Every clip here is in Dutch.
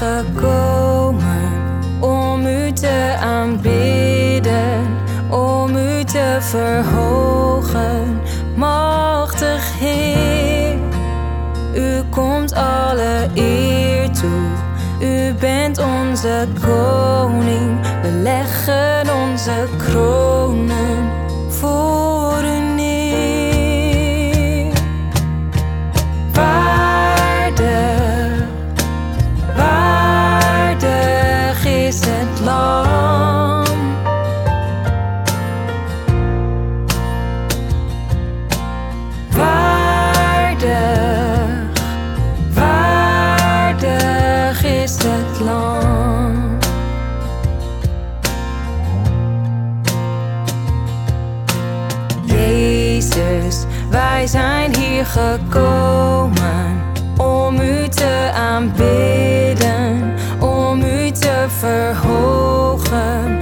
gekomen om u te aanbidden, om u te verhogen, machtig Heer. U komt alle eer toe, u bent onze koning, gekomen om u te aanbidden, om u te verhogen,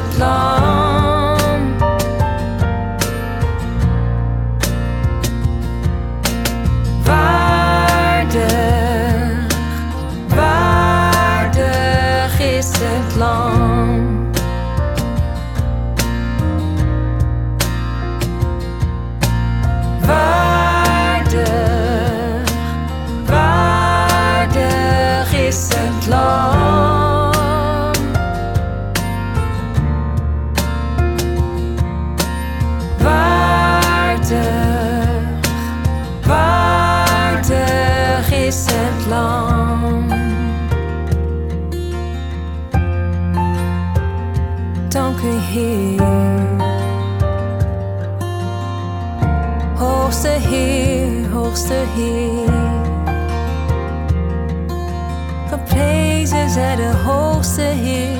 good. Dank u, Heer. Hoogste Heer, hoogste Heer. Geprezen zij de hoogste Heer.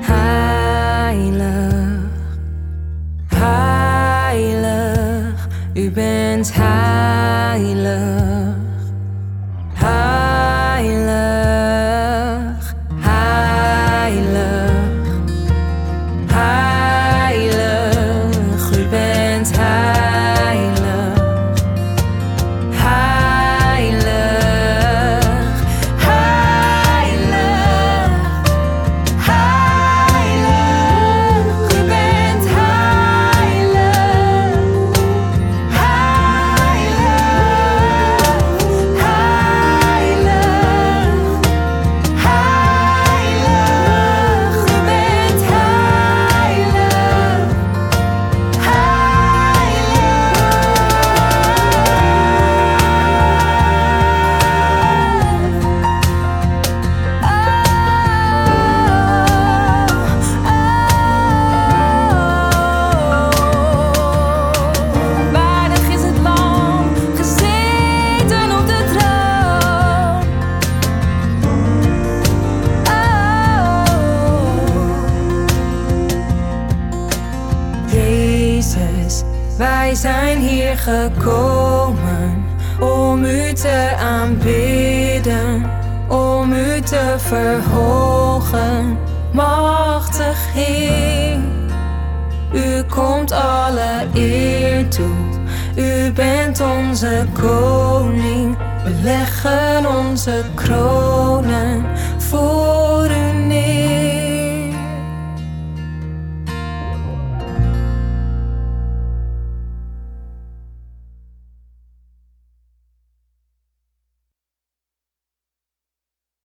Heilig, heilig, u bent. Heilig, wij zijn hier gekomen om u te aanbidden, om u te verhogen, machtig Heer. U komt alle eer toe, u bent onze koning, we leggen onze kronen